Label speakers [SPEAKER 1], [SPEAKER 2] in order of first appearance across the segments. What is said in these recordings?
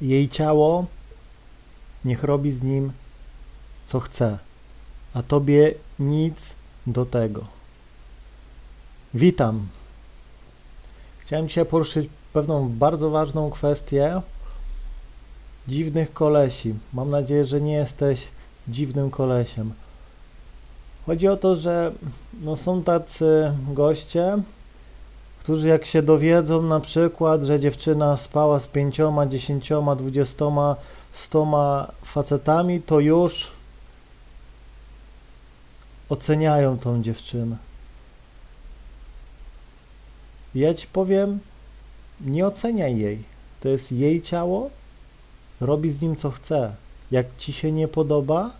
[SPEAKER 1] Jej ciało niech robi z nim co chce, a tobie nic do tego. Witam. Chciałem dzisiaj poruszyć pewną bardzo ważną kwestię dziwnych kolesi. Mam nadzieję, że nie jesteś dziwnym kolesiem. Chodzi o to, że no są tacy goście, którzy jak się dowiedzą na przykład, że dziewczyna spała z pięcioma, dziesięcioma, dwudziestoma, stoma facetami, to już oceniają tą dziewczynę. Ja ci powiem, nie oceniaj jej. To jest jej ciało, robi z nim co chce. Jak ci się nie podoba,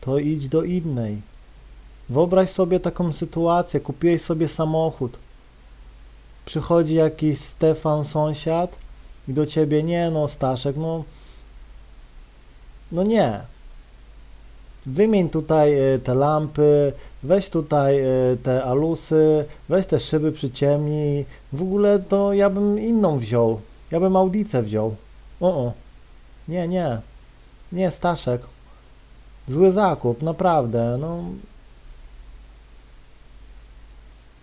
[SPEAKER 1] to idź do innej. Wyobraź sobie taką sytuację, kupiłeś sobie samochód, przychodzi jakiś Stefan, sąsiad i do ciebie, nie no Staszek, no, no nie. Wymień tutaj e, te lampy, weź tutaj e, te alusy, weź te szyby przyciemnij. W ogóle to ja bym inną wziął. Ja bym audicę wziął. O, o. Nie, nie. Nie, Staszek. Zły zakup, naprawdę. No.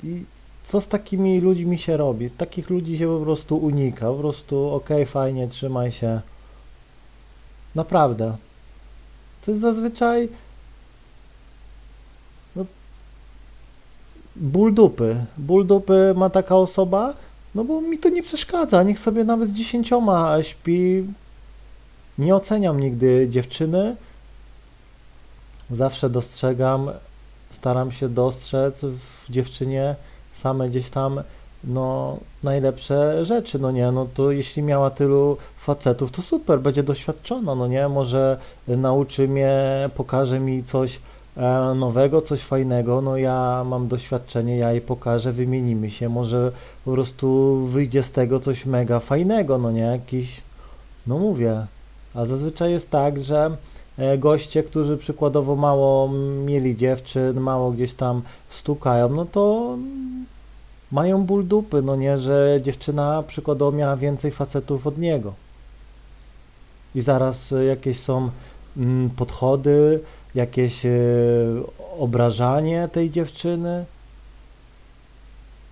[SPEAKER 1] I co z takimi ludźmi się robi? Takich ludzi się po prostu unika. Po prostu okej, okay, fajnie, trzymaj się. Naprawdę. To jest zazwyczaj no, ból dupy. Ból dupy ma taka osoba, no bo mi to nie przeszkadza. Niech sobie nawet z dziesięcioma śpi. Nie oceniam nigdy dziewczyny. Zawsze dostrzegam, staram się dostrzec w dziewczynie same gdzieś tam no, najlepsze rzeczy, no nie, no to jeśli miała tylu facetów, to super, będzie doświadczona, no nie, może nauczy mnie, pokaże mi coś e, nowego, coś fajnego, no ja mam doświadczenie, ja jej pokażę, wymienimy się, może po prostu wyjdzie z tego coś mega fajnego, no nie, jakiś, no mówię, a zazwyczaj jest tak, że goście, którzy przykładowo mało mieli dziewczyn, mało gdzieś tam stukają, no to mają ból dupy, no nie, że dziewczyna przykładowo miała więcej facetów od niego. I zaraz e, jakieś są mm, podchody, jakieś e, obrażanie tej dziewczyny.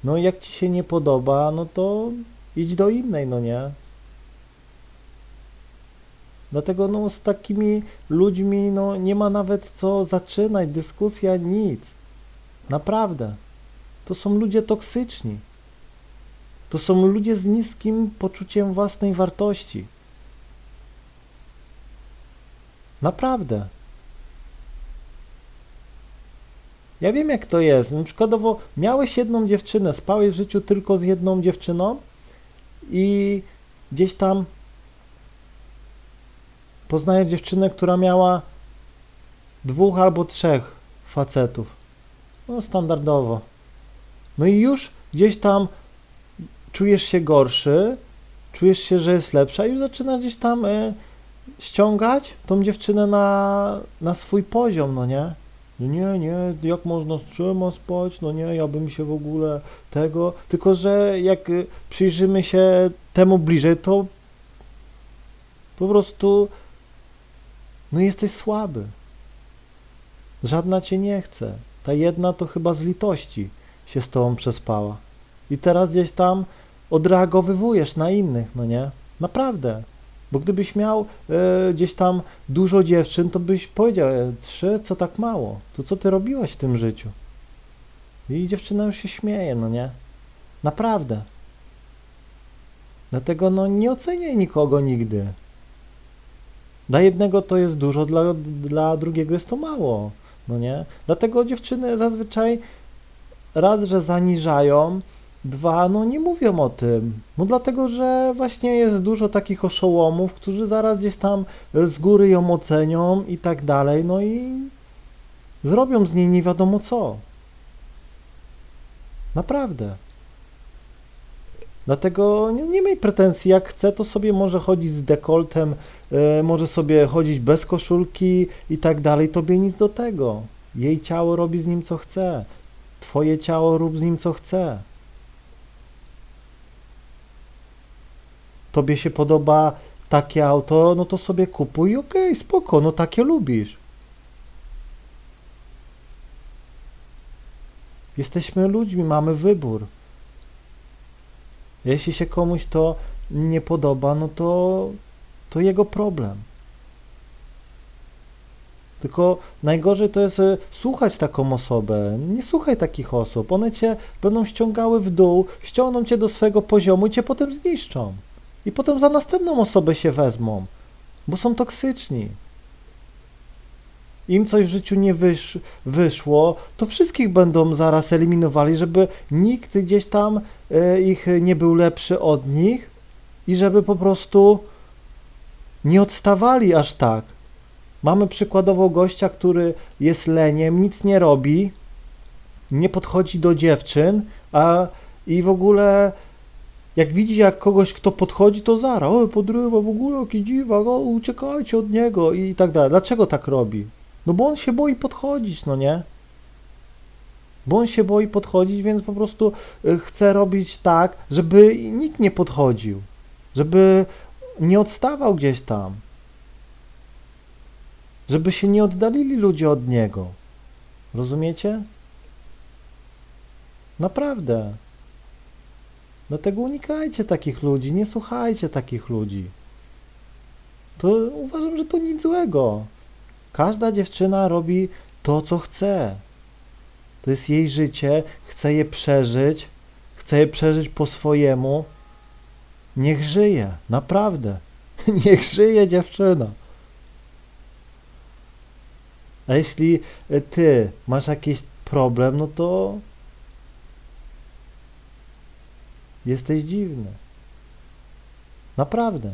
[SPEAKER 1] No jak ci się nie podoba, no to idź do innej, no nie. Dlatego no, z takimi ludźmi no, nie ma nawet co zaczynać, dyskusja, nic. Naprawdę. To są ludzie toksyczni. To są ludzie z niskim poczuciem własnej wartości. Naprawdę. Ja wiem, jak to jest. Przykładowo miałeś jedną dziewczynę, spałeś w życiu tylko z jedną dziewczyną i gdzieś tam poznajesz dziewczynę, która miała dwóch albo trzech facetów. No, standardowo. No i już gdzieś tam czujesz się gorszy, czujesz się, że jest lepsza i już zaczynasz gdzieś tam y, ściągać tą dziewczynę na, na swój poziom, no nie? Nie, nie, jak można z trzema spać, no nie, ja bym się w ogóle tego, tylko że jak e, przyjrzymy się temu bliżej, to po prostu no jesteś słaby. Żadna cię nie chce. Ta jedna to chyba z litości się z tobą przespała. I teraz gdzieś tam odreagowywujesz na innych, no nie? Naprawdę. Bo gdybyś miał e, gdzieś tam dużo dziewczyn, to byś powiedział, e, trzy, co tak mało? To co ty robiłaś w tym życiu? I dziewczyna już się śmieje, no nie? Naprawdę. Dlatego no nie oceniaj nikogo nigdy. Dla jednego to jest dużo, dla, dla drugiego jest to mało, no nie? Dlatego dziewczyny zazwyczaj raz, że zaniżają, dwa, no nie mówią o tym. No dlatego, że właśnie jest dużo takich oszołomów, którzy zaraz gdzieś tam z góry ją ocenią i tak dalej, no i zrobią z niej nie wiadomo co. Naprawdę. Dlatego nie, nie miej pretensji, jak chce, to sobie może chodzić z dekoltem, yy, może sobie chodzić bez koszulki i tak dalej, tobie nic do tego. Jej ciało robi z nim co chce. Twoje ciało rób z nim co chce. tobie się podoba takie auto, no to sobie kupuj, okej, spoko, no takie lubisz. Jesteśmy ludźmi, mamy wybór. Jeśli się komuś to nie podoba, no to, to jego problem. Tylko najgorzej to jest e, słuchać taką osobę. Nie słuchaj takich osób. One cię będą ściągały w dół, ściągną cię do swojego poziomu i cię potem zniszczą. I potem za następną osobę się wezmą, bo są toksyczni. Im coś w życiu nie wysz, wyszło, to wszystkich będą zaraz eliminowali, żeby nikt gdzieś tam e, ich nie był lepszy od nich i żeby po prostu nie odstawali aż tak. Mamy przykładowo gościa, który jest leniem, nic nie robi, nie podchodzi do dziewczyn, a i w ogóle jak widzi jak kogoś, kto podchodzi, to zara, o podrywa, w ogóle jaki dziwak, o uciekajcie od niego i tak dalej. Dlaczego tak robi? No bo on się boi podchodzić, no nie? Bo on się boi podchodzić, więc po prostu y, chce robić tak, żeby nikt nie podchodził, żeby nie odstawał gdzieś tam żeby się nie oddalili ludzie od Niego. Rozumiecie? Naprawdę. Dlatego unikajcie takich ludzi, nie słuchajcie takich ludzi. To uważam, że to nic złego. Każda dziewczyna robi to, co chce. To jest jej życie, chce je przeżyć, chce je przeżyć po swojemu. Niech żyje, naprawdę. Niech żyje dziewczyna. A jeśli e, ty masz jakiś problem, no to jesteś dziwny. Naprawdę.